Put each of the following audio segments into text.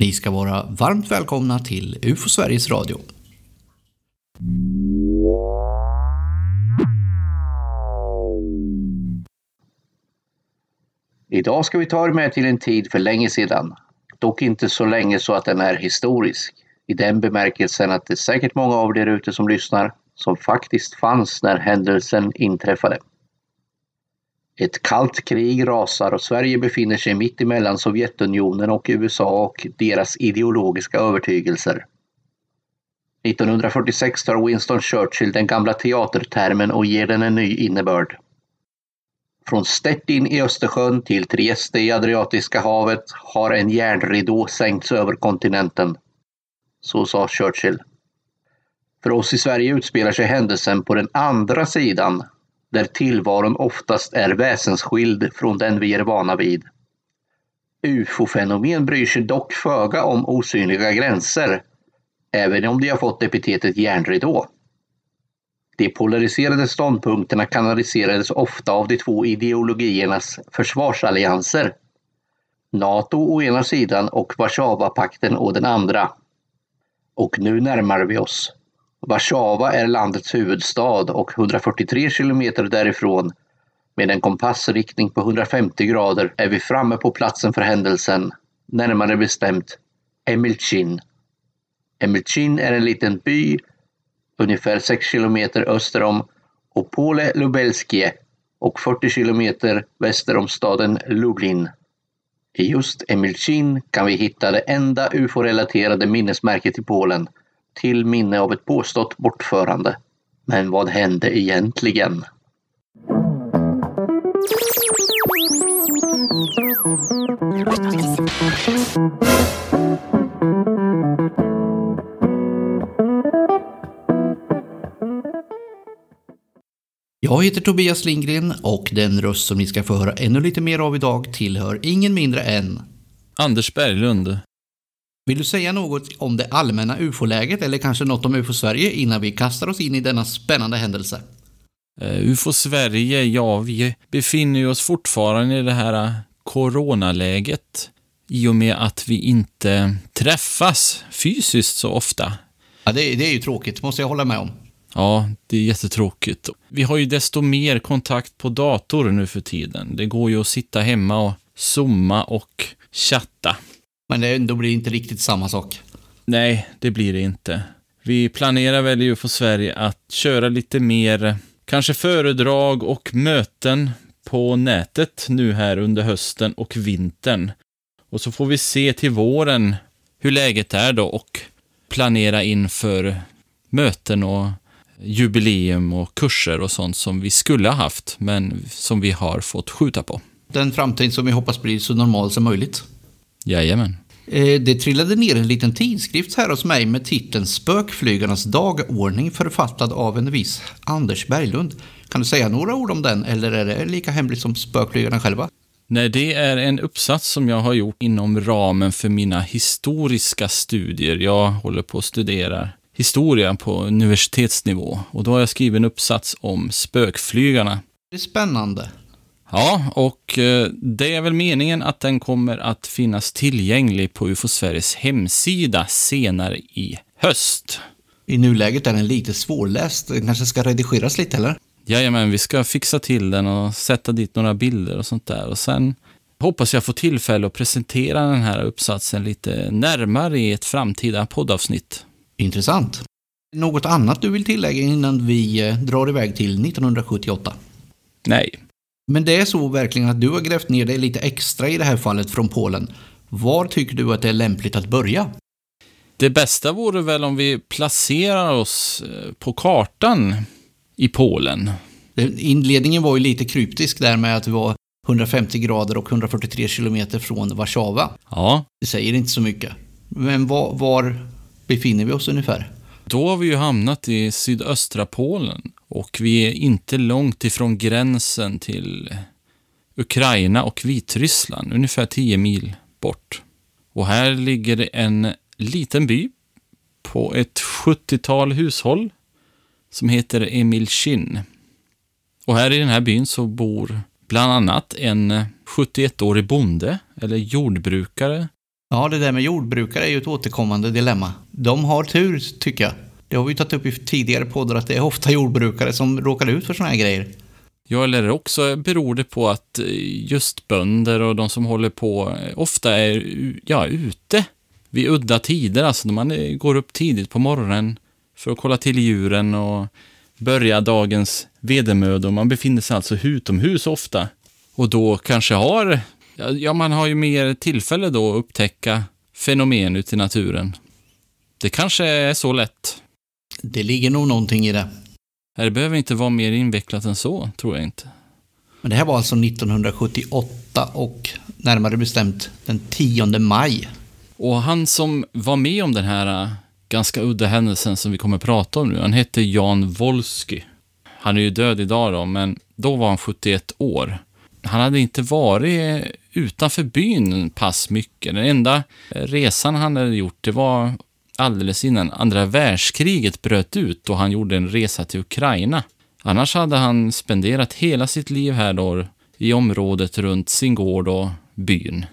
Ni ska vara varmt välkomna till UFO Sveriges Radio. Idag ska vi ta er med till en tid för länge sedan. Dock inte så länge så att den är historisk. I den bemärkelsen att det är säkert många av er ute som lyssnar som faktiskt fanns när händelsen inträffade. Ett kallt krig rasar och Sverige befinner sig mitt emellan Sovjetunionen och USA och deras ideologiska övertygelser. 1946 tar Winston Churchill den gamla teatertermen och ger den en ny innebörd. Från Stettin i Östersjön till Trieste i Adriatiska havet har en järnridå sänkts över kontinenten. Så sa Churchill. För oss i Sverige utspelar sig händelsen på den andra sidan där tillvaron oftast är väsensskild från den vi är vana vid. UFO-fenomen bryr sig dock föga om osynliga gränser, även om de har fått epitetet järnridå. De polariserade ståndpunkterna kanaliserades ofta av de två ideologiernas försvarsallianser. NATO å ena sidan och Warszawapakten å den andra. Och nu närmar vi oss. Warszawa är landets huvudstad och 143 kilometer därifrån med en kompassriktning på 150 grader är vi framme på platsen för händelsen, närmare bestämt Emilcin. Emilcin är en liten by ungefär 6 kilometer öster om Opole Lubelskie och 40 kilometer väster om staden Lublin. I just Emilcin kan vi hitta det enda ufo-relaterade minnesmärket i Polen, till minne av ett påstått bortförande. Men vad hände egentligen? Jag heter Tobias Lindgren och den röst som ni ska få höra ännu lite mer av idag tillhör ingen mindre än Anders Berglund. Vill du säga något om det allmänna ufo-läget eller kanske något om UFO-Sverige innan vi kastar oss in i denna spännande händelse? Uh, UFO Sverige, ja, vi befinner oss fortfarande i det här coronaläget i och med att vi inte träffas fysiskt så ofta. Ja, det, det är ju tråkigt, måste jag hålla med om. Ja, det är jättetråkigt. Vi har ju desto mer kontakt på dator nu för tiden. Det går ju att sitta hemma och zooma och chatta. Men det ändå blir inte riktigt samma sak. Nej, det blir det inte. Vi planerar väl ju för Sverige att köra lite mer, kanske föredrag och möten på nätet nu här under hösten och vintern. Och så får vi se till våren hur läget är då och planera inför möten och jubileum och kurser och sånt som vi skulle ha haft, men som vi har fått skjuta på. Den framtid som vi hoppas blir så normal som möjligt. Jajamän. Eh, Det trillade ner en liten tidskrift här hos mig med titeln Spökflygarnas dagordning författad av en viss Anders Berglund. Kan du säga några ord om den eller är det lika hemligt som spökflygarna själva? Nej, det är en uppsats som jag har gjort inom ramen för mina historiska studier. Jag håller på att studera historia på universitetsnivå och då har jag skrivit en uppsats om spökflygarna. Det är spännande. Ja, och eh, det är väl meningen att den kommer att finnas tillgänglig på UFO Sveriges hemsida senare i höst. I nuläget är den lite svårläst. Den kanske ska redigeras lite eller? Jajamän, vi ska fixa till den och sätta dit några bilder och sånt där. Och sen hoppas jag få tillfälle att presentera den här uppsatsen lite närmare i ett framtida poddavsnitt. Intressant. Något annat du vill tillägga innan vi eh, drar iväg till 1978? Nej, Men det är så verkligen att du har grävt ner dig lite extra i det här fallet från Polen. Var tycker du att det är lämpligt att börja? det bästa vore väl om vi placerar oss eh, på kartan i Polen. Inledningen var ju lite kryptisk där med att det var 150 grader och 143 kilometer från Warszawa. Ja, Det säger inte så mycket. Men var, var befinner vi oss ungefär? Då har vi ju hamnat i sydöstra Polen och vi är inte långt ifrån gränsen till Ukraina och Vitryssland, ungefär 10 mil bort. Och här ligger det en liten by på ett 70-tal hushåll som heter Emilchin. Och här i den här byn så bor bland annat en 71-årig bonde eller jordbrukare Ja, det där med jordbrukare är ju ett återkommande dilemma. De har tur, tycker jag. Det har vi tagit upp i tidigare poddar att det är ofta jordbrukare som råkar ut för sådana här grejer. Ja, eller också beror det på att just bönder och de som håller på ofta är ja, ute vid udda tider. Alltså när man går upp tidigt på morgonen för att kolla till djuren och börja dagens vedermödor. Man befinner sig alltså utomhus ofta. Och då kanske har, ja man har ju mer tillfälle då att upptäcka fenomen ute i naturen. Det kanske är så lätt. Det ligger nog någonting i det. Det behöver inte vara mer invecklat än så, tror jag inte. Men det här var alltså 1978 och närmare bestämt den 10 maj. Och han som var med om den här äh, ganska udda händelsen som vi kommer att prata om nu, han hette Jan Wolski. Han är ju död idag då, men då var han 71 år. Han hade inte varit utanför byn pass mycket. Den enda resan han hade gjort, det var alldeles innan andra världskriget bröt ut då han gjorde en resa till Ukraina. Annars hade han spenderat hela sitt liv här då i området runt sin gård och byn.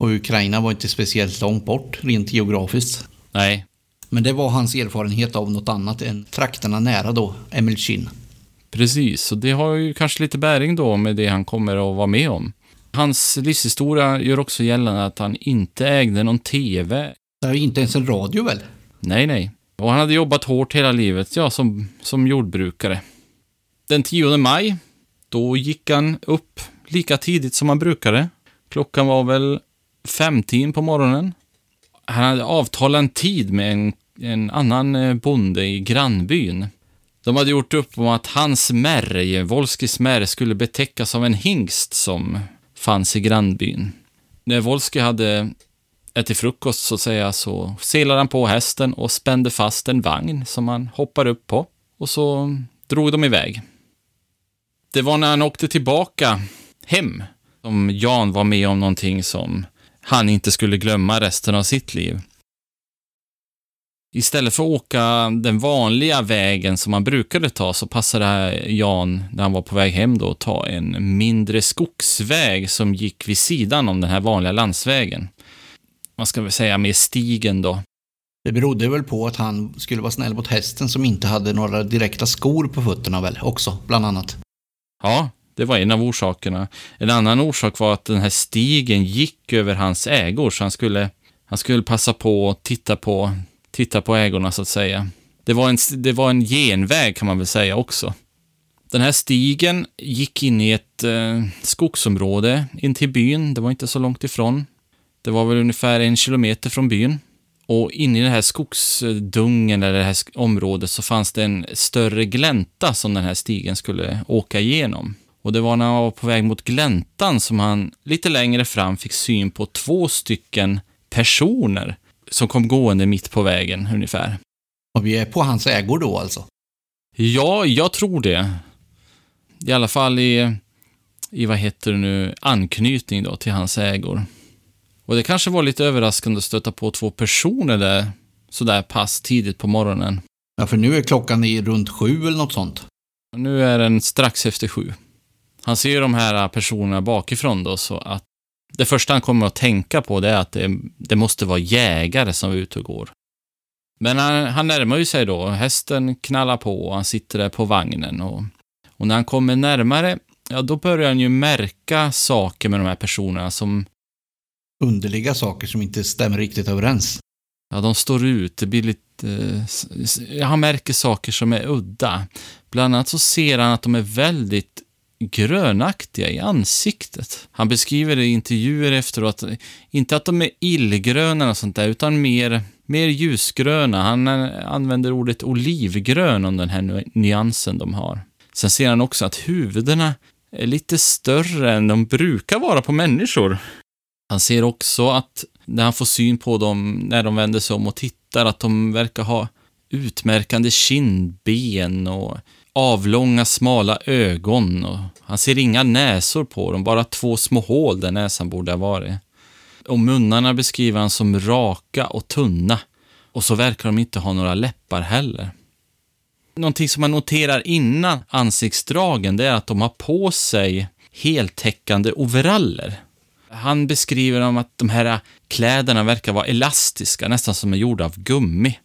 Och Ukraina var inte speciellt långt bort rent geografiskt. Nej. Men det var hans erfarenhet av något annat än trakterna nära då, Emilchin. Precis, och det har ju kanske lite bäring då med det han kommer att vara med om. Hans livshistoria gör också gällande att han inte ägde någon TV. Det är inte ens en radio väl? Nej, nej. Och han hade jobbat hårt hela livet, ja, som, som jordbrukare. Den 10 maj, då gick han upp lika tidigt som han brukade. Klockan var väl femtiden på morgonen. Han hade avtalat en tid med en, en annan eh, bonde i grannbyn. De hade gjort upp om att hans märg, Volskis märg, skulle betäckas av en hingst som fanns i grannbyn. När Volski hade ätit frukost så att säga så selade han på hästen och spände fast en vagn som han hoppade upp på och så drog de iväg. Det var när han åkte tillbaka hem som Jan var med om någonting som han inte skulle glömma resten av sitt liv. Istället för att åka den vanliga vägen som han brukade ta så passade Jan, när han var på väg hem då, att ta en mindre skogsväg som gick vid sidan om den här vanliga landsvägen. Man ska väl säga med stigen då. Det berodde väl på att han skulle vara snäll mot hästen som inte hade några direkta skor på fötterna väl också, bland annat. Ja, det var en av orsakerna. En annan orsak var att den här stigen gick över hans ägor, så han skulle, han skulle passa på att titta på, titta på ägorna så att säga. Det var, en, det var en genväg kan man väl säga också. Den här stigen gick in i ett eh, skogsområde in till byn. Det var inte så långt ifrån. Det var väl ungefär en kilometer från byn. Och inne i den här skogsdungen, eller det här området, så fanns det en större glänta som den här stigen skulle åka igenom. Och det var när han var på väg mot gläntan som han lite längre fram fick syn på två stycken personer som kom gående mitt på vägen ungefär. Och vi är på hans ägor då alltså? Ja, jag tror det. I alla fall i, i vad heter det nu, anknytning då till hans ägor. Och det kanske var lite överraskande att stöta på två personer där sådär pass tidigt på morgonen. Ja, för nu är klockan i runt sju eller något sånt. Nu är den strax efter sju. Han ser de här personerna bakifrån då, så att det första han kommer att tänka på det är att det, det måste vara jägare som är ute och går. Men han, han närmar ju sig då, hästen knallar på och han sitter där på vagnen och, och när han kommer närmare, ja då börjar han ju märka saker med de här personerna som... Underliga saker som inte stämmer riktigt överens. Ja, de står ut, det blir lite... Eh, han märker saker som är udda. Bland annat så ser han att de är väldigt grönaktiga i ansiktet. Han beskriver det i intervjuer efteråt, inte att de är illgröna och sånt där, utan mer, mer ljusgröna. Han eh, använder ordet olivgrön om den här nyansen de har. Sen ser han också att huvudena är lite större än de brukar vara på människor. Han ser också att när han får syn på dem, när de vänder sig om och tittar, att de verkar ha utmärkande kindben och avlånga smala ögon och han ser inga näsor på dem, bara två små hål där näsan borde ha varit. Och munnarna beskriver han som raka och tunna. Och så verkar de inte ha några läppar heller. Någonting som man noterar innan ansiktsdragen, det är att de har på sig heltäckande overaller. Han beskriver om att de här kläderna verkar vara elastiska, nästan som är gjorda av gummi.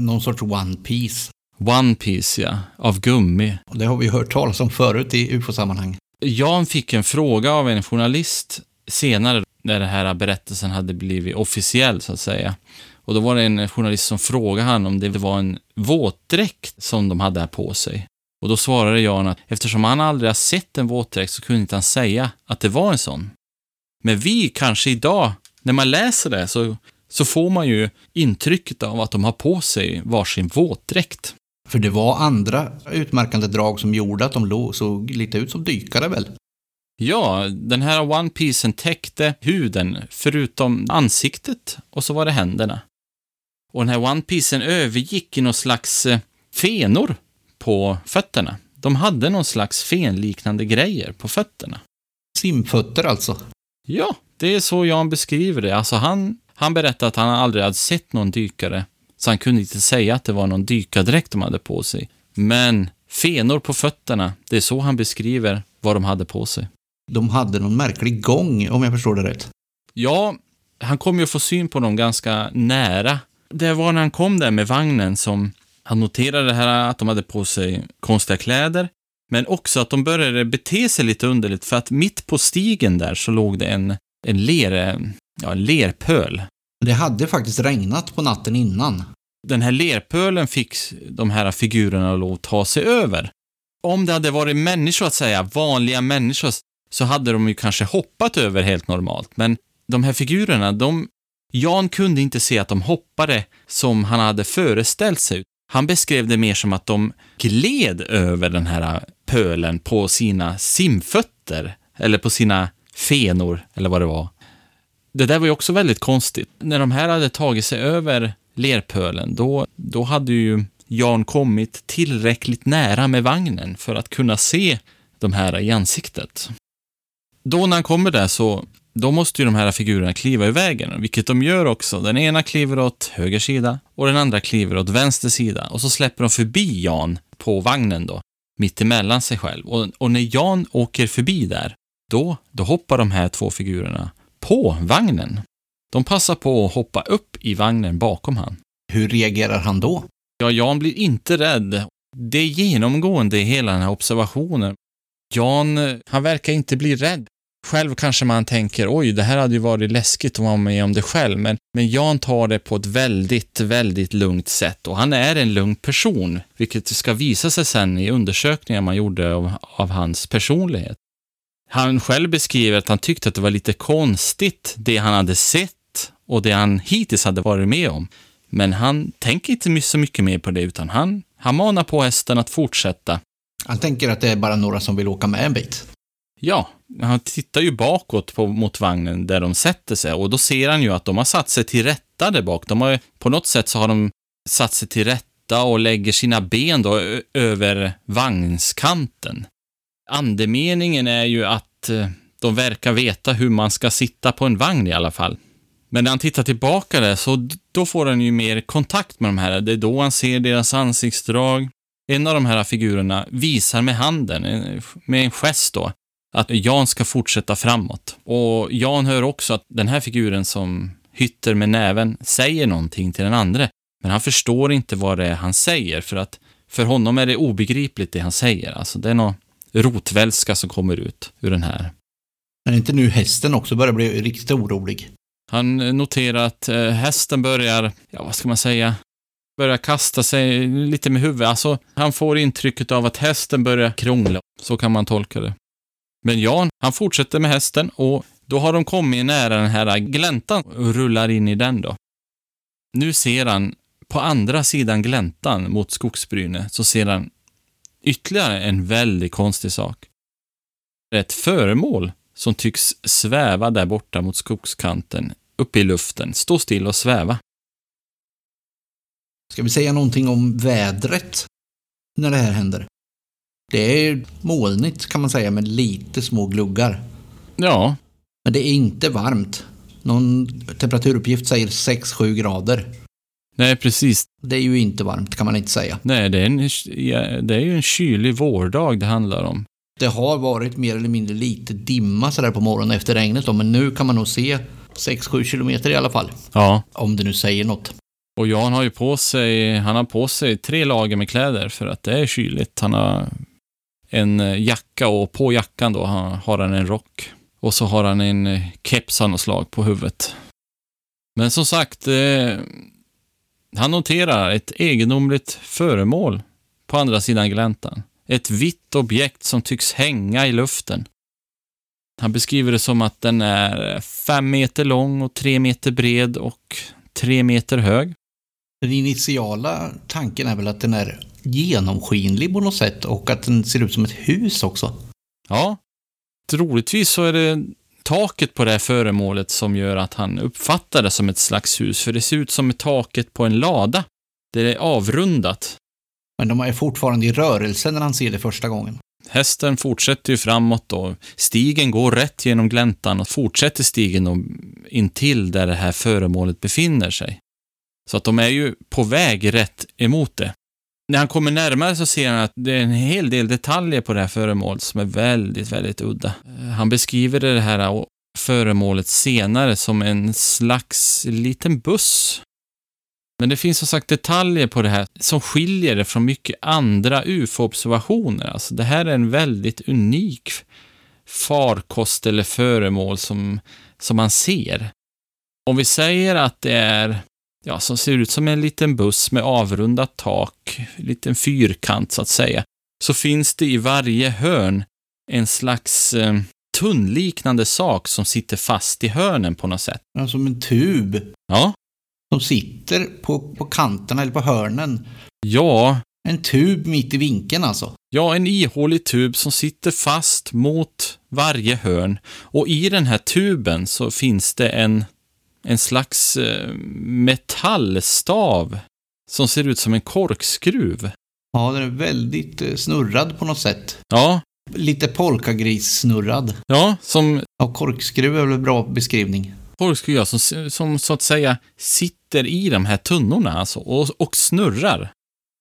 Någon sorts One Piece. One Piece, ja. Av gummi. Och det har vi hört talas om förut i ufo-sammanhang. Jan fick en fråga av en journalist senare när den här berättelsen hade blivit officiell, så att säga. Och då var det en journalist som frågade han om det var en våtdräkt som de hade här på sig. Och då svarade Jan att eftersom han aldrig har sett en våtdräkt så kunde inte han säga att det var en sån. Men vi kanske idag, när man läser det, så, så får man ju intrycket av att de har på sig varsin våtdräkt. För det var andra utmärkande drag som gjorde att de såg lite ut som dykare väl? Ja, den här One Piecen täckte huden förutom ansiktet och så var det händerna. Och den här One Piecen övergick i någon slags eh, fenor på fötterna. De hade någon slags fenliknande grejer på fötterna. Simfötter alltså? Ja, det är så Jan beskriver det. Alltså han, han berättade att han aldrig hade sett någon dykare, så han kunde inte säga att det var någon dykardräkt de hade på sig. Men fenor på fötterna, det är så han beskriver vad de hade på sig. De hade någon märklig gång, om jag förstår det rätt. Ja, han kom ju få syn på dem ganska nära. Det var när han kom där med vagnen som han noterade här att de hade på sig konstiga kläder, men också att de började bete sig lite underligt för att mitt på stigen där så låg det en, en, ler, ja, en lerpöl. Det hade faktiskt regnat på natten innan. Den här lerpölen fick de här figurerna lov att ta sig över. Om det hade varit människor, att säga, vanliga människor, så hade de ju kanske hoppat över helt normalt. Men de här figurerna, de, Jan kunde inte se att de hoppade som han hade föreställt sig. Han beskrev det mer som att de gled över den här pölen på sina simfötter, eller på sina fenor, eller vad det var. Det där var ju också väldigt konstigt. När de här hade tagit sig över lerpölen, då, då hade ju Jan kommit tillräckligt nära med vagnen för att kunna se de här i ansiktet. Då när han kommer där så då måste ju de här figurerna kliva i vägen, vilket de gör också. Den ena kliver åt höger sida och den andra kliver åt vänster sida och så släpper de förbi Jan på vagnen då, mitt emellan sig själv. Och, och när Jan åker förbi där, då, då hoppar de här två figurerna på vagnen. De passar på att hoppa upp i vagnen bakom han. Hur reagerar han då? Ja, Jan blir inte rädd. Det är genomgående i hela den här observationen. Jan, han verkar inte bli rädd. Själv kanske man tänker, oj, det här hade ju varit läskigt att vara med om det själv, men, men Jan tar det på ett väldigt, väldigt lugnt sätt och han är en lugn person, vilket ska visa sig sen i undersökningar man gjorde av, av hans personlighet. Han själv beskriver att han tyckte att det var lite konstigt, det han hade sett och det han hittills hade varit med om. Men han tänker inte så mycket mer på det, utan han, han manar på hästen att fortsätta. Han tänker att det är bara några som vill åka med en bit. Ja, han tittar ju bakåt på, mot vagnen där de sätter sig och då ser han ju att de har satt sig till rätta där bak. De har, på något sätt så har de satt sig till rätta och lägger sina ben då över vagnskanten. Andemeningen är ju att eh, de verkar veta hur man ska sitta på en vagn i alla fall. Men när han tittar tillbaka där så då får han ju mer kontakt med de här. Det är då han ser deras ansiktsdrag. En av de här figurerna visar med handen, med en gest då, att Jan ska fortsätta framåt. Och Jan hör också att den här figuren som hytter med näven säger någonting till den andra, men han förstår inte vad det är han säger, för att för honom är det obegripligt det han säger. Alltså det är något rotvälska som kommer ut ur den här. Men inte nu hästen också börjar bli riktigt orolig? Han noterar att eh, hästen börjar, ja vad ska man säga, börjar kasta sig lite med huvudet. Alltså, han får intrycket av att hästen börjar krångla. Så kan man tolka det. Men Jan, han fortsätter med hästen och då har de kommit nära den här gläntan och rullar in i den då. Nu ser han på andra sidan gläntan mot skogsbrynet så ser han ytterligare en väldigt konstig sak. Ett föremål som tycks sväva där borta mot skogskanten, uppe i luften, stå still och sväva. Ska vi säga någonting om vädret när det här händer? Det är molnigt kan man säga med lite små gluggar. Ja. Men det är inte varmt. Någon temperaturuppgift säger 6-7 grader. Nej, precis. Det är ju inte varmt kan man inte säga. Nej, det är, en, det är ju en kylig vårdag det handlar om. Det har varit mer eller mindre lite dimma sådär på morgonen efter regnet då, men nu kan man nog se 6-7 kilometer i alla fall. Ja. Om det nu säger något. Och Jan har ju på sig, han har på sig tre lager med kläder för att det är kyligt. Han har en eh, jacka och på jackan då har han en rock. Och så har han en eh, keps av något slag på huvudet. Men som sagt, eh, han noterar ett egendomligt föremål på andra sidan gläntan. Ett vitt objekt som tycks hänga i luften. Han beskriver det som att den är eh, fem meter lång och tre meter bred och tre meter hög. Den initiala tanken är väl att den är genomskinlig på något sätt och att den ser ut som ett hus också. Ja, troligtvis så är det taket på det här föremålet som gör att han uppfattar det som ett slags hus, för det ser ut som taket på en lada. Det är avrundat. Men de är fortfarande i rörelse när han ser det första gången. Hästen fortsätter ju framåt och stigen går rätt genom gläntan och fortsätter stigen och in till där det här föremålet befinner sig. Så att de är ju på väg rätt emot det. När han kommer närmare så ser han att det är en hel del detaljer på det här föremålet som är väldigt, väldigt udda. Eh, han beskriver det här föremålet senare som en slags liten buss. Men det finns som sagt detaljer på det här som skiljer det från mycket andra UFO-observationer. Alltså det här är en väldigt unik farkost eller föremål som, som man ser. Om vi säger att det är ja, som ser ut som en liten buss med avrundat tak, en liten fyrkant så att säga, så finns det i varje hörn en slags eh, tunnliknande sak som sitter fast i hörnen på något sätt. Ja, som en tub. Ja. Som sitter på, på kanterna eller på hörnen. Ja. En tub mitt i vinkeln alltså. Ja, en ihålig tub som sitter fast mot varje hörn. Och i den här tuben så finns det en en slags eh, metallstav som ser ut som en korkskruv. Ja, den är väldigt eh, snurrad på något sätt. Ja. Lite polkagris-snurrad. Ja, som... Ja, korkskruv är väl en bra beskrivning. Korkskruv, ja, som, som så att säga sitter i de här tunnorna alltså och, och snurrar.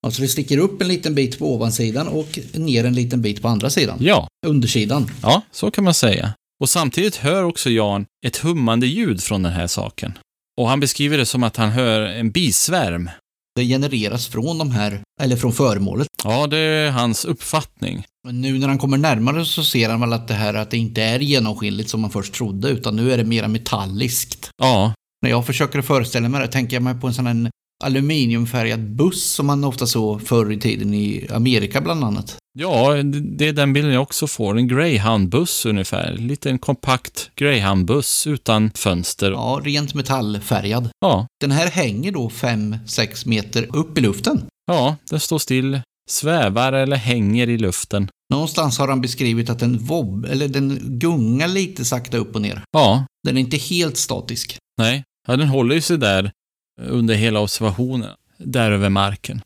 Alltså det sticker upp en liten bit på ovansidan och ner en liten bit på andra sidan. Ja. Undersidan. Ja, så kan man säga. Och samtidigt hör också Jan ett hummande ljud från den här saken. Och han beskriver det som att han hör en bisvärm. Det genereras från de här, eller från föremålet. Ja, det är hans uppfattning. Men nu när han kommer närmare så ser han väl att det här att det inte är genomskinligt som man först trodde, utan nu är det mera metalliskt. Ja. När jag försöker föreställa mig det tänker jag mig på en sån här aluminiumfärgad buss som man ofta såg förr i tiden i Amerika bland annat. Ja, det är den bilden jag också får. En greyhoundbuss ungefär. En liten kompakt greyhoundbuss utan fönster. Ja, rent metallfärgad. Ja. Den här hänger då 5-6 meter upp i luften. Ja, den står still, svävar eller hänger i luften. Någonstans har han beskrivit att den vobb, eller den gungar lite sakta upp och ner. Ja. Den är inte helt statisk. Nej, ja, den håller ju sig där under hela observationen, där över marken.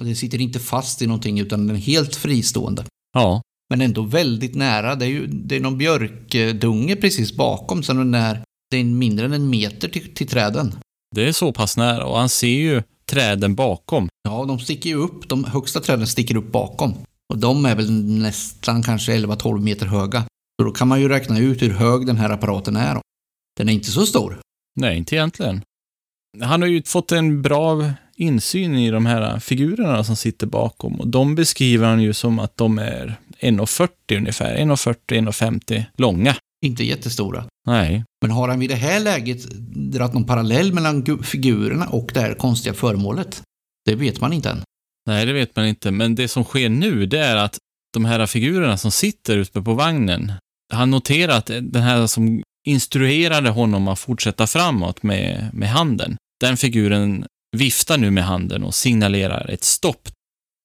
Den sitter inte fast i någonting utan den är helt fristående. Ja. Men ändå väldigt nära. Det är ju det är någon björkdunge precis bakom så den är, det är mindre än en meter till, till träden. Det är så pass nära och han ser ju träden bakom. Ja, de sticker ju upp. De högsta träden sticker upp bakom. Och de är väl nästan kanske 11-12 meter höga. Så då kan man ju räkna ut hur hög den här apparaten är. Den är inte så stor. Nej, inte egentligen. Han har ju fått en bra insyn i de här figurerna som sitter bakom. Och de beskriver han ju som att de är 1,40 ungefär. 1,40-1,50 långa. Inte jättestora. Nej. Men har han vid det här läget dragit någon parallell mellan figurerna och det här konstiga föremålet? Det vet man inte än. Nej, det vet man inte. Men det som sker nu, det är att de här figurerna som sitter ute på vagnen, han noterar att den här som instruerade honom att fortsätta framåt med, med handen, den figuren viftar nu med handen och signalerar ett stopp.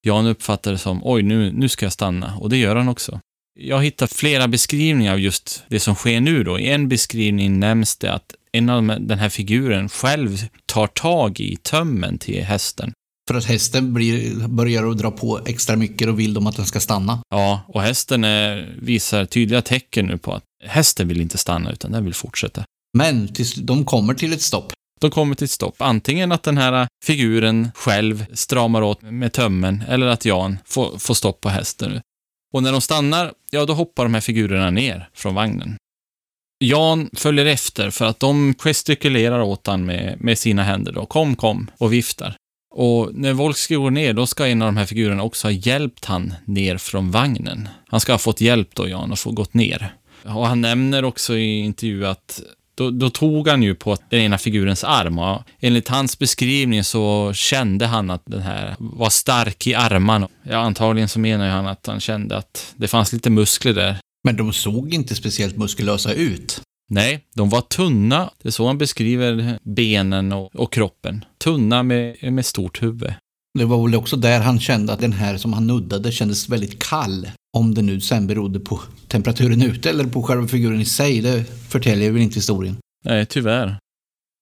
Jan uppfattar det som, oj, nu, nu ska jag stanna. Och det gör han också. Jag har hittat flera beskrivningar av just det som sker nu då. I en beskrivning nämns det att en av den här figuren själv tar tag i tömmen till hästen. För att hästen blir, börjar att dra på extra mycket och vill de att den ska stanna. Ja, och hästen är, visar tydliga tecken nu på att hästen vill inte stanna utan den vill fortsätta. Men tills de kommer till ett stopp. De kommer till ett stopp. Antingen att den här figuren själv stramar åt med tömmen eller att Jan får, får stopp på hästen. Och när de stannar, ja då hoppar de här figurerna ner från vagnen. Jan följer efter för att de gestikulerar åt han med, med sina händer då. Kom, kom och viftar. Och när Wolski går ner, då ska en av de här figurerna också ha hjälpt han ner från vagnen. Han ska ha fått hjälp då, Jan, och få gått ner. Och han nämner också i intervju att då, då, tog han ju på den ena figurens arm och enligt hans beskrivning så kände han att den här var stark i armarna. Ja, antagligen så menar ju han att han kände att det fanns lite muskler där. Men de såg inte speciellt muskulösa ut. Nej, de var tunna. Det är så han beskriver benen och, och kroppen. Tunna med, med stort huvud. Det var väl också där han kände att den här som han nuddade kändes väldigt kall. Om det nu sen berodde på temperaturen ute eller på själva figuren i sig, det förtäljer väl inte historien. Nej, tyvärr.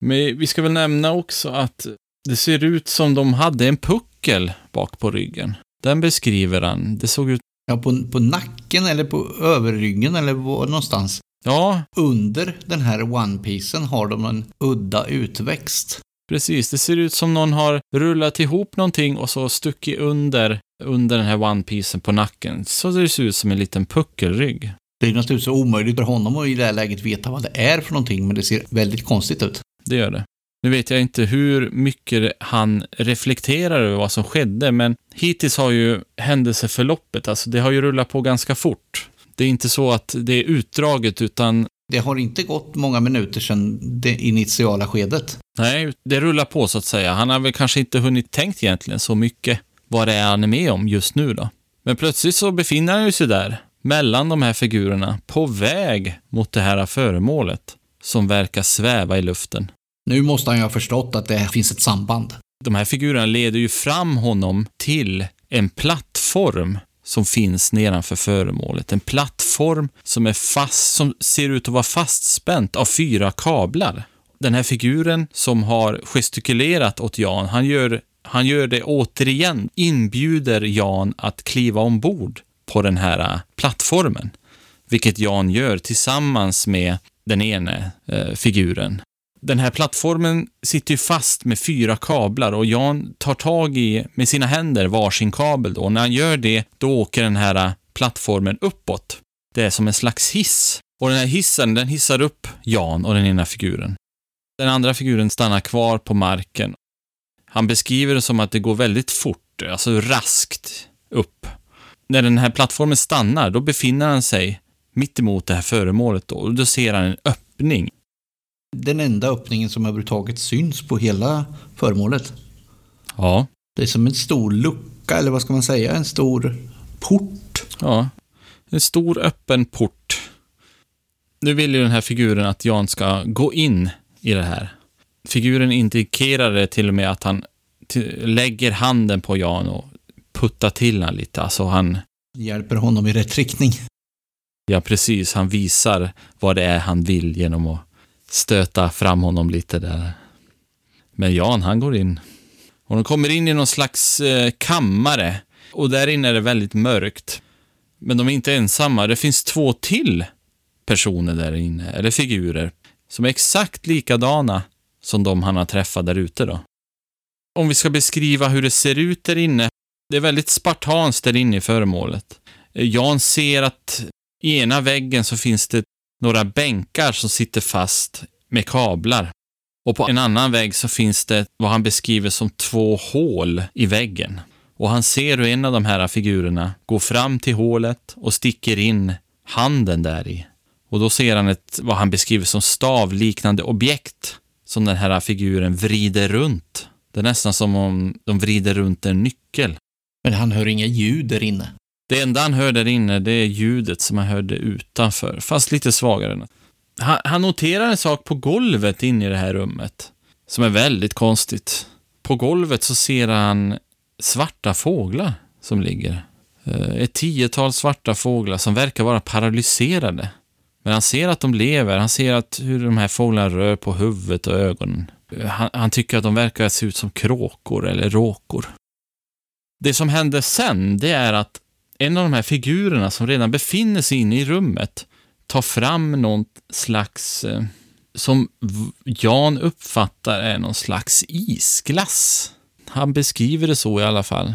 Men vi ska väl nämna också att det ser ut som de hade en puckel bak på ryggen. Den beskriver han. Det såg ut... Ja, på, på nacken eller på överryggen eller var någonstans. Ja. Under den här one-piecen har de en udda utväxt. Precis, det ser ut som någon har rullat ihop någonting och så stuckit under, under den här one-piecen på nacken. Så det ser ut som en liten puckelrygg. Det är naturligtvis omöjligt för honom att i det här läget veta vad det är för någonting, men det ser väldigt konstigt ut. Det gör det. Nu vet jag inte hur mycket han reflekterar över vad som skedde, men hittills har ju händelseförloppet, alltså det har ju rullat på ganska fort. Det är inte så att det är utdraget, utan det har inte gått många minuter sedan det initiala skedet. Nej, det rullar på så att säga. Han har väl kanske inte hunnit tänkt egentligen så mycket vad det är han är med om just nu då. Men plötsligt så befinner han sig där, mellan de här figurerna, på väg mot det här föremålet som verkar sväva i luften. Nu måste han ju ha förstått att det finns ett samband. De här figurerna leder ju fram honom till en plattform som finns nedanför föremålet. En plattform som är fast, som ser ut att vara fastspänt av fyra kablar. Den här figuren som har gestikulerat åt Jan, han gör, han gör det återigen, inbjuder Jan att kliva ombord på den här äh, plattformen. Vilket Jan gör tillsammans med den ene eh, figuren den här plattformen sitter ju fast med fyra kablar och Jan tar tag i, med sina händer, varsin kabel då. Och när han gör det, då åker den här äh, plattformen uppåt. Det är som en slags hiss. Och den här hissen, den hissar upp Jan och den ena figuren. Den andra figuren stannar kvar på marken. Han beskriver det som att det går väldigt fort, alltså raskt upp. När den här plattformen stannar, då befinner han sig mitt emot det här föremålet då, och då ser han en öppning den enda öppningen som överhuvudtaget syns på hela föremålet. Ja. Det är som en stor lucka, eller vad ska man säga, en stor port. Ja, en stor öppen port. Nu vill ju den här figuren att Jan ska gå in i det här. Figuren indikerar det till och med att han lägger handen på Jan och puttar till honom lite. Alltså han... Hjälper honom i rätt riktning. Ja, precis. Han visar vad det är han vill genom att stöta fram honom lite där. Men Jan, han går in. Och de kommer in i någon slags eh, kammare. Och där inne är det väldigt mörkt. Men de är inte ensamma. Det finns två till personer där inne, eller figurer, som är exakt likadana som de han har träffat där ute då. Om vi ska beskriva hur det ser ut där inne. Det är väldigt spartanskt där inne i föremålet. Jan ser att i ena väggen så finns det några bänkar som sitter fast med kablar. Och på en annan vägg så finns det vad han beskriver som två hål i väggen. Och han ser hur en av de här figurerna går fram till hålet och sticker in handen där i. Och då ser han ett, vad han beskriver som stavliknande objekt som den här figuren vrider runt. Det är nästan som om de vrider runt en nyckel. Men han hör inga ljud där inne. Det enda han hör där inne, det är ljudet som han hörde utanför, fast lite svagare. Han, han noterar en sak på golvet inne i det här rummet, som är väldigt konstigt. På golvet så ser han svarta fåglar som ligger. Eh, ett tiotal svarta fåglar som verkar vara paralyserade. Men han ser att de lever, han ser att hur de här fåglarna rör på huvudet och ögonen. Han, han tycker att de verkar se ut som kråkor eller råkor. Det som händer sen, det är att en av de här figurerna som redan befinner sig inne i rummet tar fram någon slags, eh, som Jan uppfattar är någon slags isglass. Han beskriver det så i alla fall.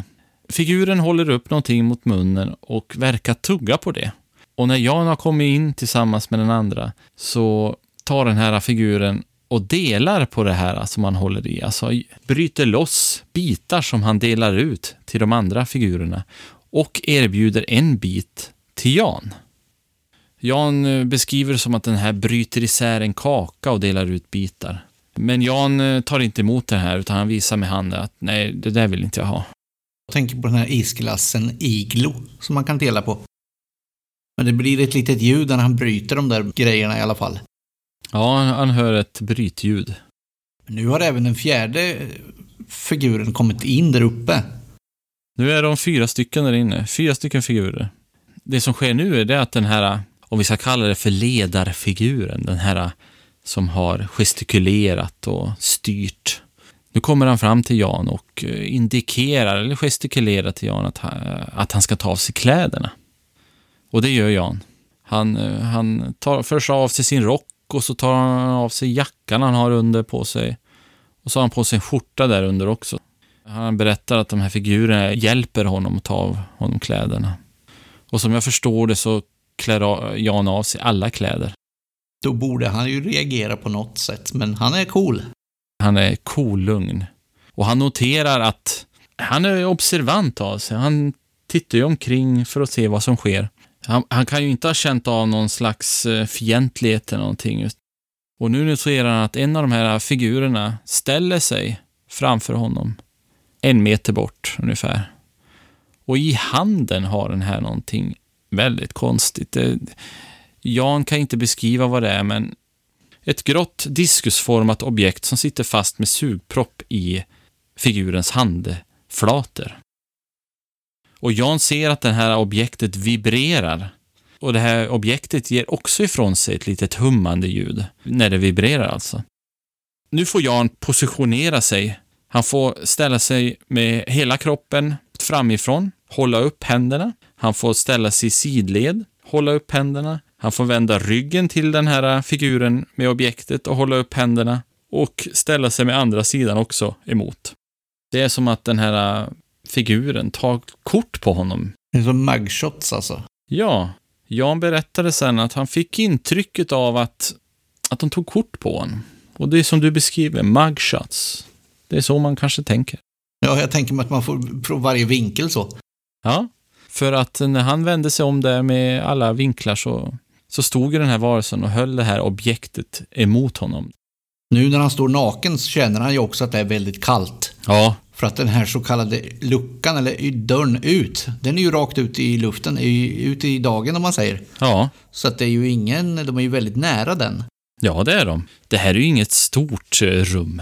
Figuren håller upp någonting mot munnen och verkar tugga på det. Och när Jan har kommit in tillsammans med den andra så tar den här figuren och delar på det här som han håller i. Alltså bryter loss bitar som han delar ut till de andra figurerna och erbjuder en bit till Jan. Jan eh, beskriver det som att den här bryter isär en kaka och delar ut bitar. Men Jan eh, tar inte emot det här utan han visar med handen att nej, det där vill inte jag ha. Jag tänker på den här isglassen Iglo som man kan dela på. Men det blir ett litet ljud när han bryter de där grejerna i alla fall. Ja, han hör ett brytljud. Nu har även den fjärde figuren kommit in där uppe. Nu är de fyra stycken där inne. Fyra stycken figurer. Det som sker nu är det att den här, om vi ska kalla det för ledarfiguren, den här som har gestikulerat och styrt. Nu kommer han fram till Jan och indikerar eller gestikulerar till Jan att, att han ska ta av sig kläderna. Och det gör Jan. Han, han tar först av sig sin rock och så tar han av sig jackan han har under på sig. Och så har han på sig en skjorta där under också. Han berättar att de här figurerna hjälper honom att ta av honom kläderna. Och som jag förstår det så klär Jan av sig alla kläder. Då borde han ju reagera på något sätt, men han är cool. Han är kolugn. Och han noterar att han är observant av sig. Han tittar ju omkring för att se vad som sker. Han, han, kan ju inte ha känt av någon slags eh, fientlighet eller någonting. Och nu noterar han att en av de här figurerna ställer sig framför honom. En meter bort ungefär. Och i handen har den här någonting väldigt konstigt. Det, Jan kan inte beskriva vad det är, men ett grått diskusformat objekt som sitter fast med sugpropp i figurens handflator. Och Jan ser att det här objektet vibrerar. Och det här objektet ger också ifrån sig ett litet hummande ljud, när det vibrerar alltså. Nu får Jan positionera sig. Han får ställa sig med hela kroppen framifrån, hålla upp händerna. Han får ställa sig i sidled, hålla upp händerna. Han får vända ryggen till den här figuren med objektet och hålla upp händerna och ställa sig med andra sidan också emot. Det är som att den här figuren tar kort på honom. Det är som mugshots alltså. Ja. Jan berättade sen att han fick intrycket av att, att de tog kort på honom. Och det är som du beskriver, mugshots. Det är så man kanske tänker. Ja, jag tänker mig att man får från varje vinkel så. Ja, för att när han vände sig om där med alla vinklar så, så stod ju den här varelsen och höll det här objektet emot honom. Nu när han står naken så känner han ju också att det är väldigt kallt. Ja, för att den här så kallade luckan, eller dörren ut, den är ju rakt ut i luften, ut i dagen om man säger. Ja. Så att det är ju ingen, de är ju väldigt nära den. Ja, det är de. Det här är ju inget stort eh, rum.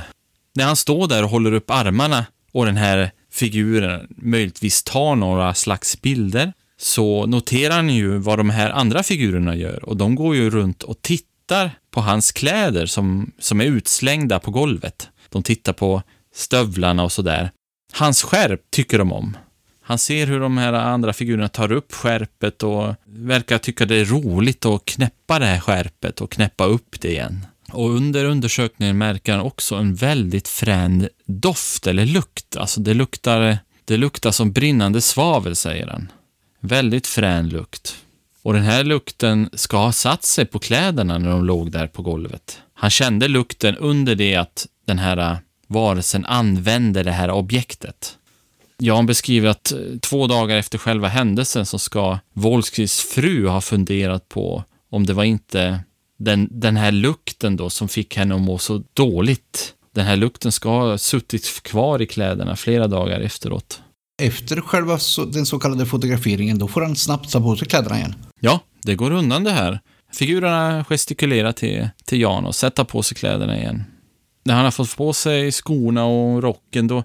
När han står där och håller upp armarna och den här figuren möjligtvis tar några slags bilder så noterar han ju vad de här andra figurerna gör och de går ju runt och tittar på hans kläder som, som är utslängda på golvet. De tittar på stövlarna och sådär. Hans skärp tycker de om. Han ser hur de här andra figurerna tar upp skärpet och verkar tycka det är roligt att knäppa det här skärpet och knäppa upp det igen. Och under undersökningen märker han också en väldigt frän doft eller lukt. Alltså det luktar, det luktar som brinnande svavel, säger han. Väldigt frän lukt. Och den här lukten ska ha satt sig på kläderna när de låg där på golvet. Han kände lukten under det att den här varelsen använder det här objektet. Jan beskriver att eh, två dagar efter själva händelsen så ska Wolskis fru ha funderat på om det var inte den, den här lukten då som fick henne att må så dåligt. Den här lukten ska ha suttit kvar i kläderna flera dagar efteråt. Efter själva så, den så kallade fotograferingen, då får han snabbt ta på sig kläderna igen? Ja, det går undan det här. Figurerna gestikulerar till, till Jan och sätter på sig kläderna igen när han har fått på sig skorna och rocken, då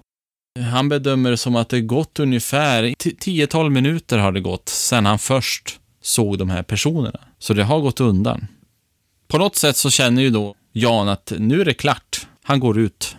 han bedömer det som att det gått ungefär 10-12 minuter har det gått sedan han först såg de här personerna. Så det har gått undan. På något sätt så känner ju då Jan att nu är det klart. Han går ut.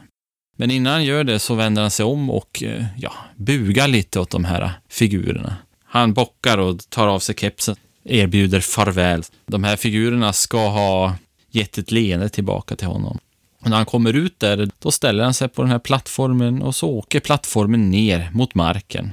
Men innan han gör det så vänder han sig om och eh, ja, bugar lite åt de här figurerna. Han bockar och tar av sig kepsen, erbjuder farväl. De här figurerna ska ha gett ett leende tillbaka till honom. Och när han kommer ut där, då ställer han sig på den här plattformen och så åker plattformen ner mot marken.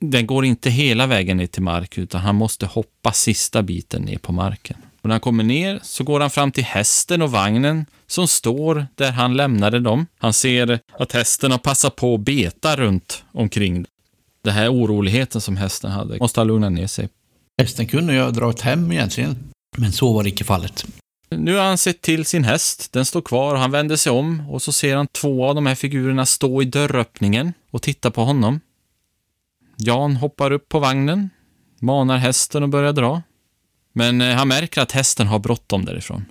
Den går inte hela vägen ner till mark, utan han måste hoppa sista biten ner på marken. Och när han kommer ner så går han fram till hästen och vagnen som står där han lämnade dem. Han ser att hästen har passat på att beta runt omkring. Den här oroligheten som hästen hade måste ha lugnat ner sig. Hästen kunde ju ha dragit hem egentligen. Men så var det icke fallet. Nu har han sett till sin häst. Den står kvar och han vänder sig om och så ser han två av de här figurerna stå i dörröppningen och titta på honom. Jan hoppar upp på vagnen, manar hästen och börjar dra. Men eh, han märker att hästen har bråttom därifrån.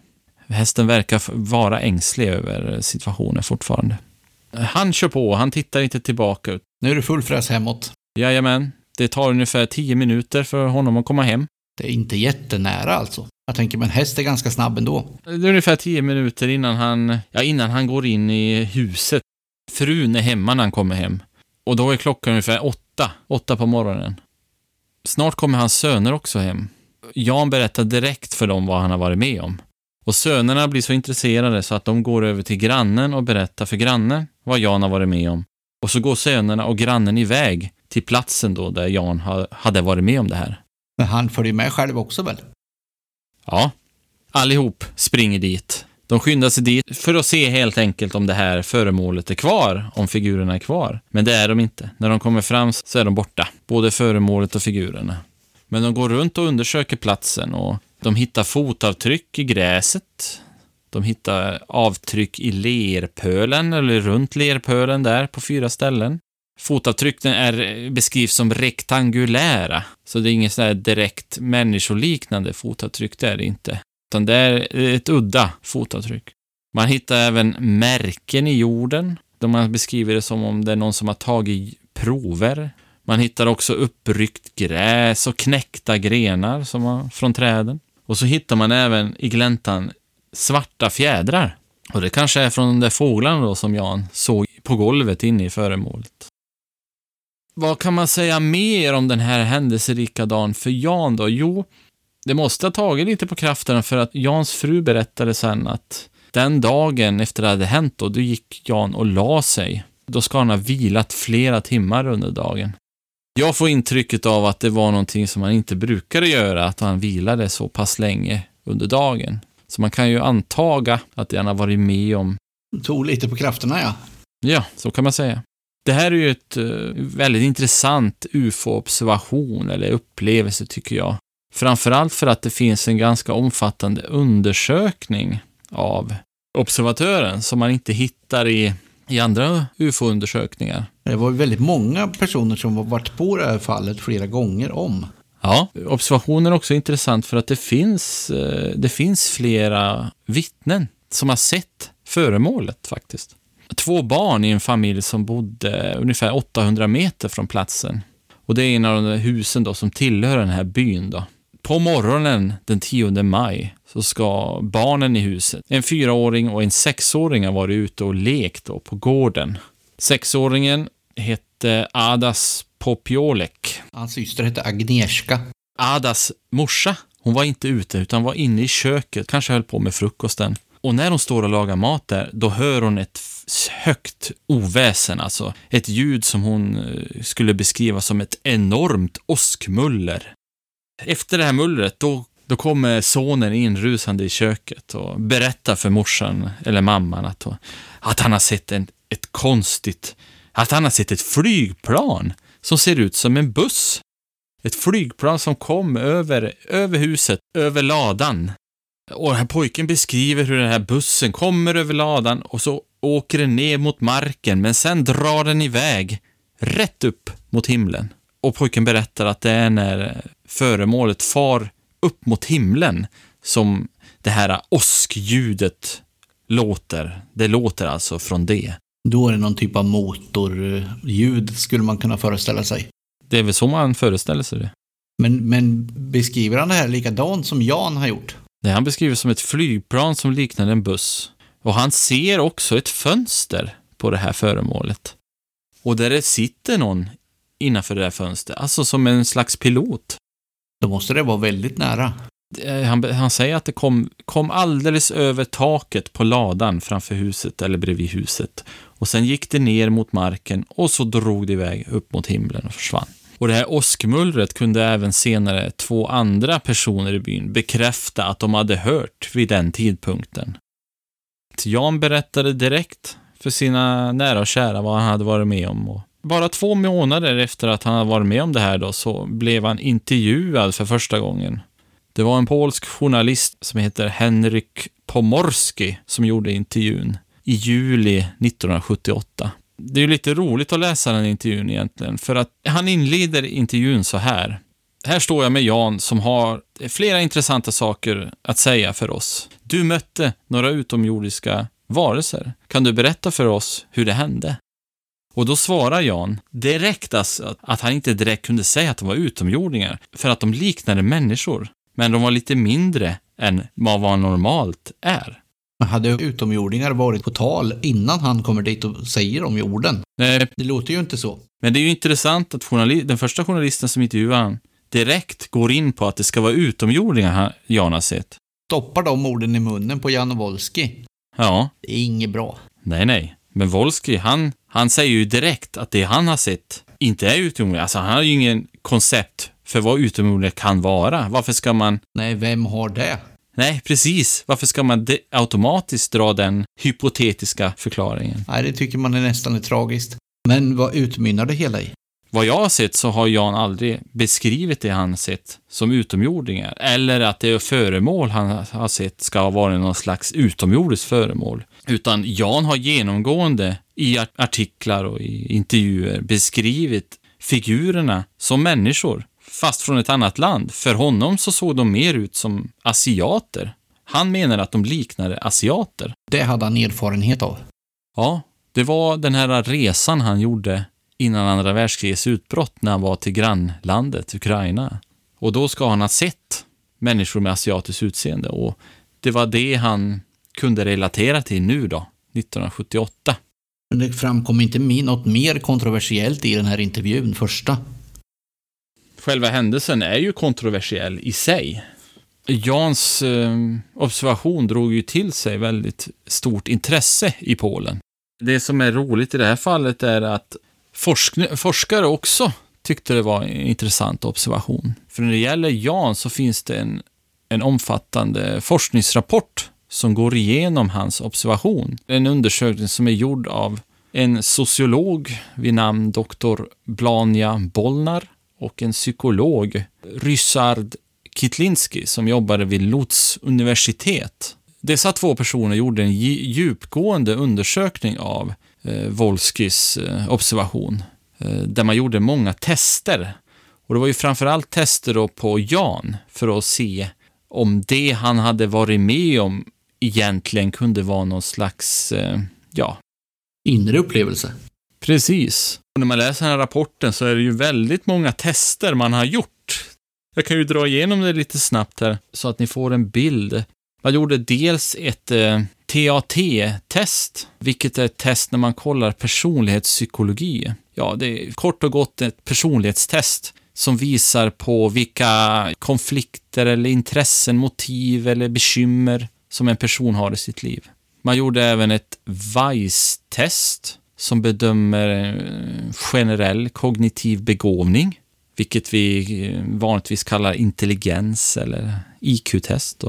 Hästen verkar vara ängslig över situationen fortfarande. Han kör på, han tittar inte tillbaka. Nu är det full fräs hemåt. Jajamän, det tar ungefär tio minuter för honom att komma hem. Det är inte jättenära alltså. Jag tänker, men häst är ganska snabb ändå. Det är ungefär tio minuter innan han, ja, innan han går in i huset. Frun är hemma när han kommer hem. Och då är klockan ungefär åtta, åtta på morgonen. Snart kommer hans söner också hem. Jan berättar direkt för dem vad han har varit med om. Och sönerna blir så intresserade så att de går över till grannen och berättar för grannen vad Jan har varit med om. Och så går sönerna och grannen iväg till platsen då där Jan hade varit med om det här. Men han följer med själv också väl? Ja. Allihop springer dit. De skyndar sig dit för att se helt enkelt om det här föremålet är kvar, om figurerna är kvar. Men det är de inte. När de kommer fram så är de borta, både föremålet och figurerna. Men de går runt och undersöker platsen och de hittar fotavtryck i gräset. De hittar avtryck i lerpölen, eller runt lerpölen där, på fyra ställen. Fotavtrycken är, eh, beskrivs som rektangulära, så det är inget sådär direkt människoliknande fotavtryck, det är det inte. Utan det är eh, ett udda fotavtryck. Man hittar även märken i jorden, då man beskriver det som om det är någon som har tagit prover. Man hittar också uppryckt gräs och knäckta grenar som man, från träden. Och så hittar man även i gläntan svarta fjädrar. Och det kanske är från de där fåglarna då som Jan såg på golvet inne i föremålet. Vad kan man säga mer om den här händelserika dagen för Jan då? Jo, det måste ha tagit lite på krafterna för att Jans fru berättade sen att den dagen efter det hade hänt då, då gick Jan och la sig. Då ska han ha vilat flera timmar under dagen. Jag får intrycket av att det var någonting som han inte brukade göra, att han vilade så pass länge under dagen. Så man kan ju antaga att han har varit med om. Tog lite på krafterna, ja. Ja, så kan man säga. Det här är ju ett uh, väldigt intressant ufo-observation eller upplevelse tycker jag. Framförallt för att det finns en ganska omfattande undersökning av observatören som man inte hittar i, i andra ufo-undersökningar. Det var väldigt många personer som varit på det här fallet flera gånger om. Ja, observationen är också intressant för att det finns, eh, det finns flera vittnen som har sett föremålet faktiskt. Två barn i en familj som bodde ungefär 800 meter från platsen. Och det är en av de husen då som tillhör den här byn då. På morgonen den 10 maj så ska barnen i huset, en fyraåring och en sexåring, ha varit ute och lekt då på gården. Sexåringen hette Adas Popiolek. Hans syster hette Agnieszka. Adas morsa, hon var inte ute utan var inne i köket, kanske höll på med frukosten. Och när hon står och lagar mat där, då hör hon ett högt oväsen, alltså ett ljud som hon eh, skulle beskriva som ett enormt åskmuller. Efter det här mullret, då, då kommer sonen in rusande i köket och berättar för morsan, eller mamman, att, att han har sett en, ett konstigt, att han har sett ett flygplan som ser ut som en buss. Ett flygplan som kom över, över huset, över ladan. Och den här pojken beskriver hur den här bussen kommer över ladan och så åker den ner mot marken, men sen drar den iväg rätt upp mot himlen. Och pojken berättar att det är när föremålet far upp mot himlen som det här åskljudet låter. Det låter alltså från det. Då är det någon typ av motorljud skulle man kunna föreställa sig. Det är väl så man föreställer sig det. Men, men beskriver han det här likadant som Jan har gjort? Det han beskriver som ett flygplan som liknar en buss. Och han ser också ett fönster på det här föremålet. Och där det sitter någon innanför det här fönstret, alltså som en slags pilot. Då måste det vara väldigt nära. Han, han säger att det kom, kom alldeles över taket på ladan framför huset eller bredvid huset. Och sen gick det ner mot marken och så drog det iväg upp mot himlen och försvann. Och det här åskmullret kunde även senare två andra personer i byn bekräfta att de hade hört vid den tidpunkten. Jan berättade direkt för sina nära och kära vad han hade varit med om. Och bara två månader efter att han hade varit med om det här då så blev han intervjuad för första gången. Det var en polsk journalist som heter Henryk Pomorski som gjorde intervjun i juli 1978. Det är ju lite roligt att läsa den intervjun egentligen, för att han inleder intervjun så här. Här står jag med Jan som har flera intressanta saker att säga för oss. Du mötte några utomjordiska varelser. Kan du berätta för oss hur det hände? Och då svarar Jan direkt alltså att han inte direkt kunde säga att de var utomjordingar, för att de liknade människor. Men de var lite mindre än vad normalt är. Hade utomjordingar varit på tal innan han kommer dit och säger om jorden? Nej, Det låter ju inte så. men det är ju intressant att journali- den första journalisten som intervjuar han direkt går in på att det ska vara utomjordingar Jan har sett. Stoppar de orden i munnen på Jan Wolski. Ja, Det är inget bra. nej, nej. Men Wolski, han, han säger ju direkt att det han har sett inte är utomjordingar. Alltså, han har ju ingen koncept för vad utomjordingar kan vara. Varför ska man Nej, vem har det? Nej, precis. Varför ska man automatiskt dra den hypotetiska förklaringen? Nej, det tycker man är nästan är tragiskt. Men vad utmynnar det hela i? Vad jag har sett så har Jan aldrig beskrivit det han sett som utomjordingar. Eller att det föremål han har sett ska ha varit någon slags utomjordiskt föremål. Utan Jan har genomgående i art- artiklar och i intervjuer beskrivit figurerna som människor, fast från ett annat land. För honom så såg de mer ut som asiater. Han menar att de liknade asiater. Det hade han erfarenhet av. Ja, det var den här resan han gjorde innan andra världskrigets utbrott när han var till grannlandet Ukraina. Och då ska han ha sett människor med asiatiskt utseende och det var det han kunde relatera till nu då, 1978. Men det framkom inte något mer kontroversiellt i den här intervjun, första. Själva händelsen är ju kontroversiell i sig. Jans eh, observation drog ju till sig väldigt stort intresse i Polen. Det som är roligt i det här fallet är att forskn- forskare också tyckte det var en intressant observation. För när det gäller Jan så finns det en, en omfattande forskningsrapport som går igenom hans observation. En undersökning som är gjord av en sociolog vid namn Dr. Blania Bollnar och en psykolog, Ryssard Kitlinski, som jobbade vid Lutz universitet. Dessa två personer gjorde en djupgående undersökning av eh, Wolskis eh, observation, eh, där man gjorde många tester. Och det var ju framförallt tester då på Jan för att se om det han hade varit med om egentligen kunde vara någon slags, eh, ja, Inre upplevelse. Precis. Och när man läser den här rapporten så är det ju väldigt många tester man har gjort. Jag kan ju dra igenom det lite snabbt här så att ni får en bild. Man gjorde dels ett eh, TAT-test, vilket är ett test när man kollar personlighetspsykologi. Ja, det är kort och gott ett personlighetstest som visar på vilka konflikter eller intressen, motiv eller bekymmer som en person har i sitt liv. Man gjorde även ett VICE-test som bedömer eh, generell kognitiv begåvning, vilket vi eh, vanligtvis kallar intelligens eller IQ-test.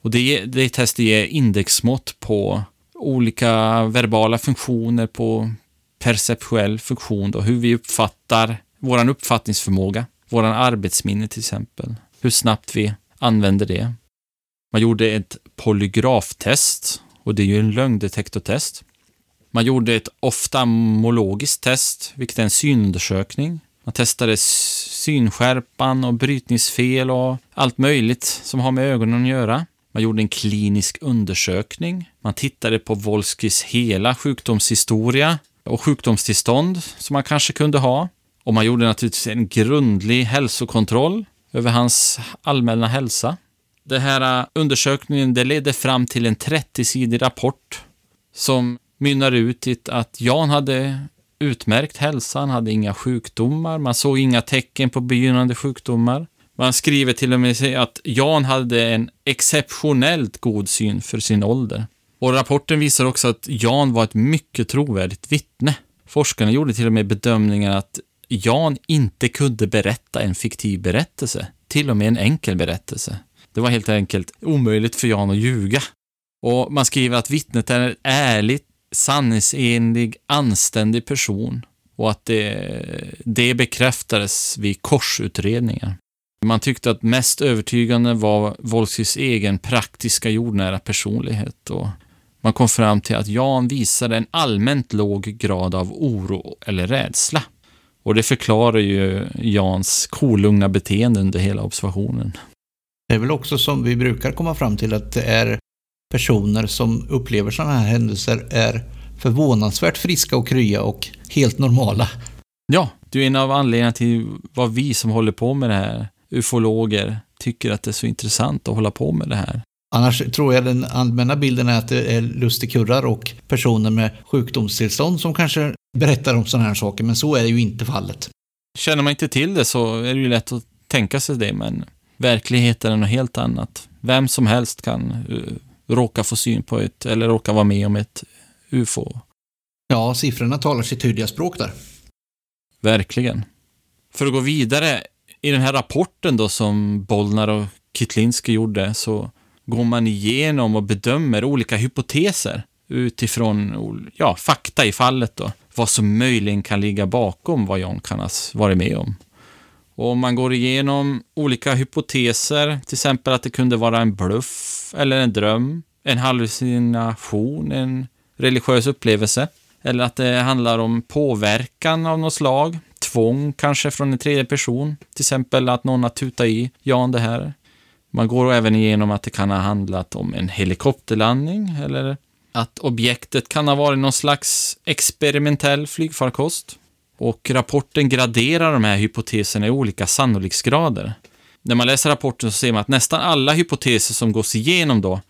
Och det, det testet ger indexmått på olika verbala funktioner, på perceptuell funktion, då, hur vi uppfattar vår uppfattningsförmåga, vår arbetsminne till exempel, hur snabbt vi använder det. Man gjorde ett polygraftest och det är ju en lögndetektortest. Man gjorde ett oftalmologiskt test, vilket är en synundersökning. Man testade synskärpan och brytningsfel och allt möjligt som har med ögonen att göra. Man gjorde en klinisk undersökning. Man tittade på Wolskis hela sjukdomshistoria och sjukdomstillstånd som man kanske kunde ha. Och man gjorde naturligtvis en grundlig hälsokontroll över hans allmänna hälsa. Den här äh, undersökningen det ledde fram till en 30-sidig rapport som mynnar ut i att Jan hade utmärkt hälsa, han hade inga sjukdomar, man såg inga tecken på begynnande sjukdomar. Man skriver till och med att Jan hade en exceptionellt god syn för sin ålder. Och rapporten visar också att Jan var ett mycket trovärdigt vittne. Forskarna gjorde till och med bedömningen att Jan inte kunde berätta en fiktiv berättelse, till och med en enkel berättelse. Det var helt enkelt omöjligt för Jan att ljuga. Och man skriver att vittnet är ärligt sanningsenlig, anständig person och att det, det bekräftades vid korsutredningar. Man tyckte att mest övertygande var Wolskys egen praktiska jordnära personlighet och man kom fram till att Jan visade en allmänt låg grad av oro eller rädsla. Och det förklarar ju Jans kolugna beteende under hela observationen. Det är väl också som vi brukar komma fram till att det är personer som upplever sådana här händelser är förvånansvärt friska och krya och helt normala. Ja, det är en av anledningarna till vad vi som håller på med det här, ufologer, tycker att det är så intressant att hålla på med det här. Annars tror jag den allmänna bilden är att det är lustigkurrar och personer med sjukdomstillstånd som kanske berättar om sådana här saker, men så är ju inte fallet. Känner man inte till det så är det ju lätt att tänka sig det, men verkligheten är något helt annat. Vem som helst kan uh, råka få syn på ett, eller råka vara med om ett UFO. Ja, siffrorna talar sitt tydliga språk där. Verkligen. För att gå vidare, i den här rapporten då som Bollnar och Kitlinski gjorde så går man igenom och bedömer olika hypoteser utifrån ja, fakta i fallet då. Vad som möjligen kan ligga bakom vad John kan ha varit med om. Och man går igenom olika hypoteser, till exempel att det kunde vara en bluff eller en dröm, en hallucination, en religiös upplevelse. Eller att det handlar om påverkan av något slag, tvång kanske från en tredje person. Till exempel att någon har tutat i Jan det här. Man går även igenom att det kan ha handlat om en helikopterlandning eller att objektet kan ha varit någon slags experimentell flygfarkost. Och rapporten graderar de här hypoteserna i olika sannolikhetsgrader. När man läser rapporten så ser man att nästan alla hypoteser som gås igenom då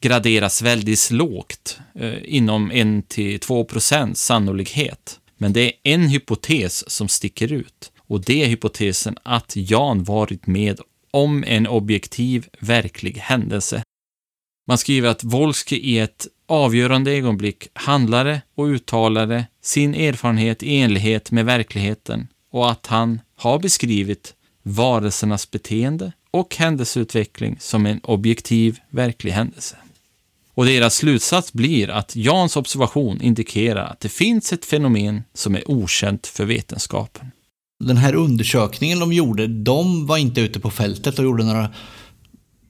graderas väldigt lågt, eh, inom 1-2 procent sannolikhet. Men det är en hypotes som sticker ut och det är hypotesen att Jan varit med om en objektiv, verklig händelse. Man skriver att Wolski i ett avgörande ögonblick handlade och uttalade sin erfarenhet i enlighet med verkligheten och att han har beskrivit varelsernas beteende och händelseutveckling som en objektiv, verklig händelse. Och deras slutsats blir att Jans observation indikerar att det finns ett fenomen som är okänt för vetenskapen. Den här undersökningen de gjorde, de var inte ute på fältet och gjorde några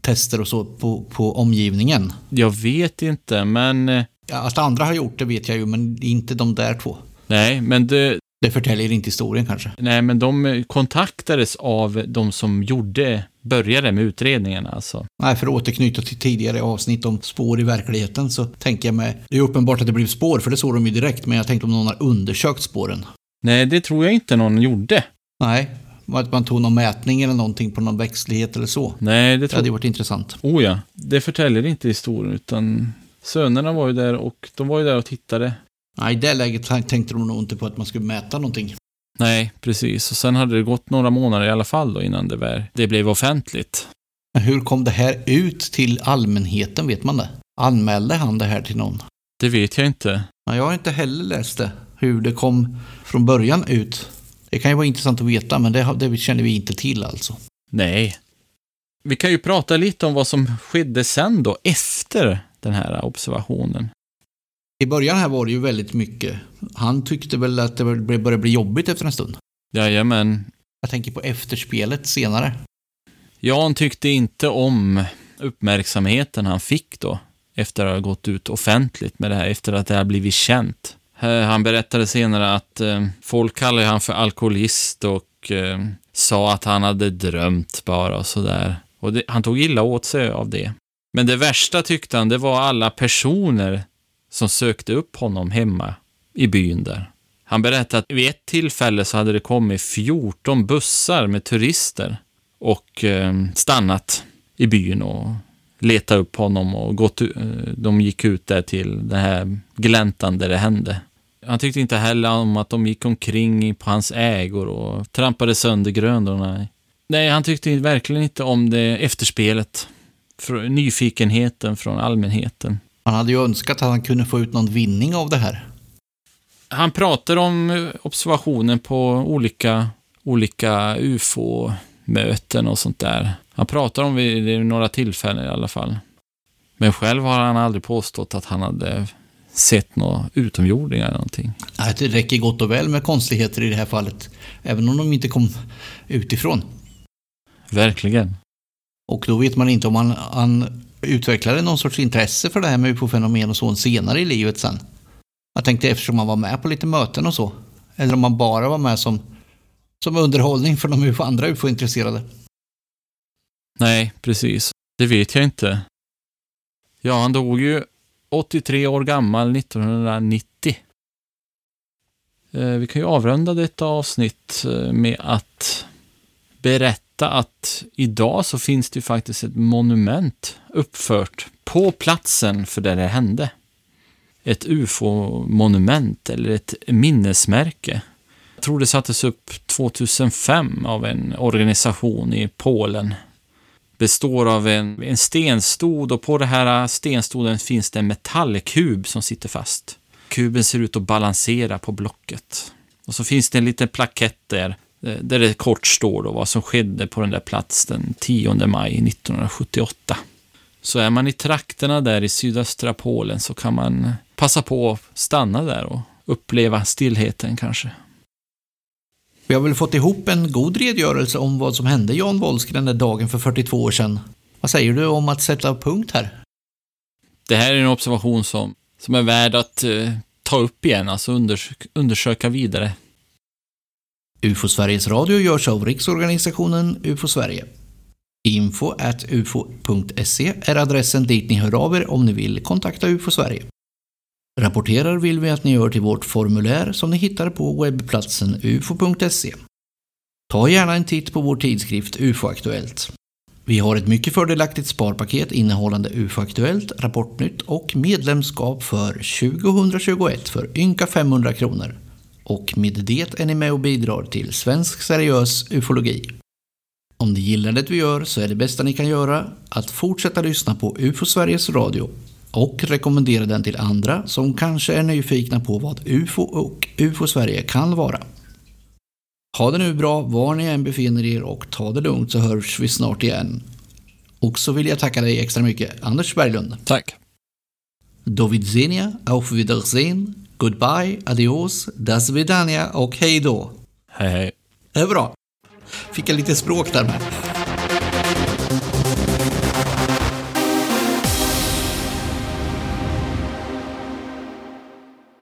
tester och så på, på omgivningen. Jag vet inte, men... eh, Ja, att andra har gjort det vet jag ju, men inte de där två. Nej, men det, Det förtäljer inte historien kanske. nej, men de kontaktades av de som gjorde, började med utredningen alltså. Nej, för att återknyta till tidigare avsnitt om spår i verkligheten så tänker jag mig, det är uppenbart att det blev spår, för det såg de ju direkt, men jag tänkte om någon har undersökt spåren. Nej, det tror jag inte någon gjorde. Nej, att man tog någon mätning eller någonting på någon växtlighet eller så. Nej, det Det tror hade ju varit intressant. Oh ja, det förtäljer inte historien, utan sönerna var ju där och de var ju där och tittade. Nej, i det läget tänkte de nog inte på att man skulle mäta någonting. Nej, precis. Och sen hade det gått några månader i alla fall då innan det, var, det blev offentligt. Men hur kom det här ut till allmänheten, vet man det? Anmälde han det här till någon? Det vet jag inte. Ja, jag har inte heller läst det, hur det kom från början ut. Det kan ju vara intressant att veta, men det, det känner vi inte till alltså. Nej. Vi kan ju prata lite om vad som skedde sen då, efter den här observationen. I början här var det ju väldigt mycket. Han tyckte väl att det började bli jobbigt efter en stund. Jajamän. Jag tänker på efterspelet senare. Jan tyckte inte om uppmärksamheten han fick då, efter att ha gått ut offentligt med det här, efter att det har blivit känt. Eh, Han berättade senare att eh, folk kallade han för alkoholist och eh, sa att han hade drömt bara och sådär. Och det, han tog illa åt sig av det. Men det värsta tyckte han, det var alla personer som sökte upp honom hemma i byn där. Han berättade att vid ett tillfälle så hade det kommit 14 bussar med turister och eh, stannat i byn och letat upp honom och gått, eh, de gick ut där till den här gläntan där det hände. Han tyckte inte heller om att de gick omkring på hans ägor och trampade sönder grönorna. Nej, han tyckte verkligen inte om det efterspelet. För nyfikenheten från allmänheten. Han hade ju önskat att han kunde få ut någon vinning av det här. Han pratar om observationen på olika, olika ufo-möten och sånt där. Han pratar om det vid några tillfällen i alla fall. Men själv har han aldrig påstått att han hade sett några utomjordingar eller någonting. Nej, det räcker gott och väl med konstigheter i det här fallet. Även om de inte kom utifrån. Verkligen. Och då vet man inte om han, han utvecklade någon sorts intresse för det här med ufo-fenomen och så senare i livet sen. Jag tänkte eftersom man var med på lite möten och så. Eller om man bara var med som, som underhållning för de UFO, andra ufo-intresserade. Nej, precis. Det vet jag inte. Ja, han dog ju 83 år gammal 1990. Eh, vi kan ju avrunda detta avsnitt eh, med att berätta att idag så finns det ju faktiskt ett monument uppfört på platsen för där det hände. Ett ufo-monument eller ett minnesmärke. Jag tror det sattes upp 2005 av en organisation i Polen består av en, en stenstod och på den här stenstoden finns det en metallkub som sitter fast. Kuben ser ut att balansera på blocket. Och så finns det en liten plakett där, där det kort står då vad som skedde på den där platsen den 10 maj 1978. Så är man i trakterna där i sydöstra Polen så kan man passa på att stanna där och uppleva stillheten kanske. Vi har väl fått ihop en god redogörelse om vad som hände Jan Wolski den dagen för 42 år sedan. Vad säger du om att sätta punkt här? Det här är en observation som, som är värd att eh, ta upp igen, alltså undersöka, undersöka vidare. UFO Sveriges Radio görs av Riksorganisationen UFO Sverige. Info at ufo.se är adressen dit ni hör av er om ni vill kontakta UFO Sverige. Rapporterar vill vi att ni gör till vårt formulär som ni hittar på webbplatsen ufo.se. Ta gärna en titt på vår tidskrift UFO-aktuellt. Vi har ett mycket fördelaktigt sparpaket innehållande UFO-aktuellt, Rapportnytt och medlemskap för 2021 för ynka 500 kronor. Och med det är ni med och bidrar till svensk seriös ufologi. Om ni gillar det vi gör så är det bästa ni kan göra att fortsätta lyssna på UFO Sveriges Radio och rekommendera den till andra som kanske är nyfikna på vad UFO och UFO Sverige kan vara. Ha det nu bra var ni än befinner er och ta det lugnt så hörs vi snart igen. Och så vill jag tacka dig extra mycket, Anders Berglund. Tack. Do widzenia, auf Wiedersehen, goodbye, adios, das vidania och hej då. Hej, hej. Det är bra. Fick jag lite språk där med.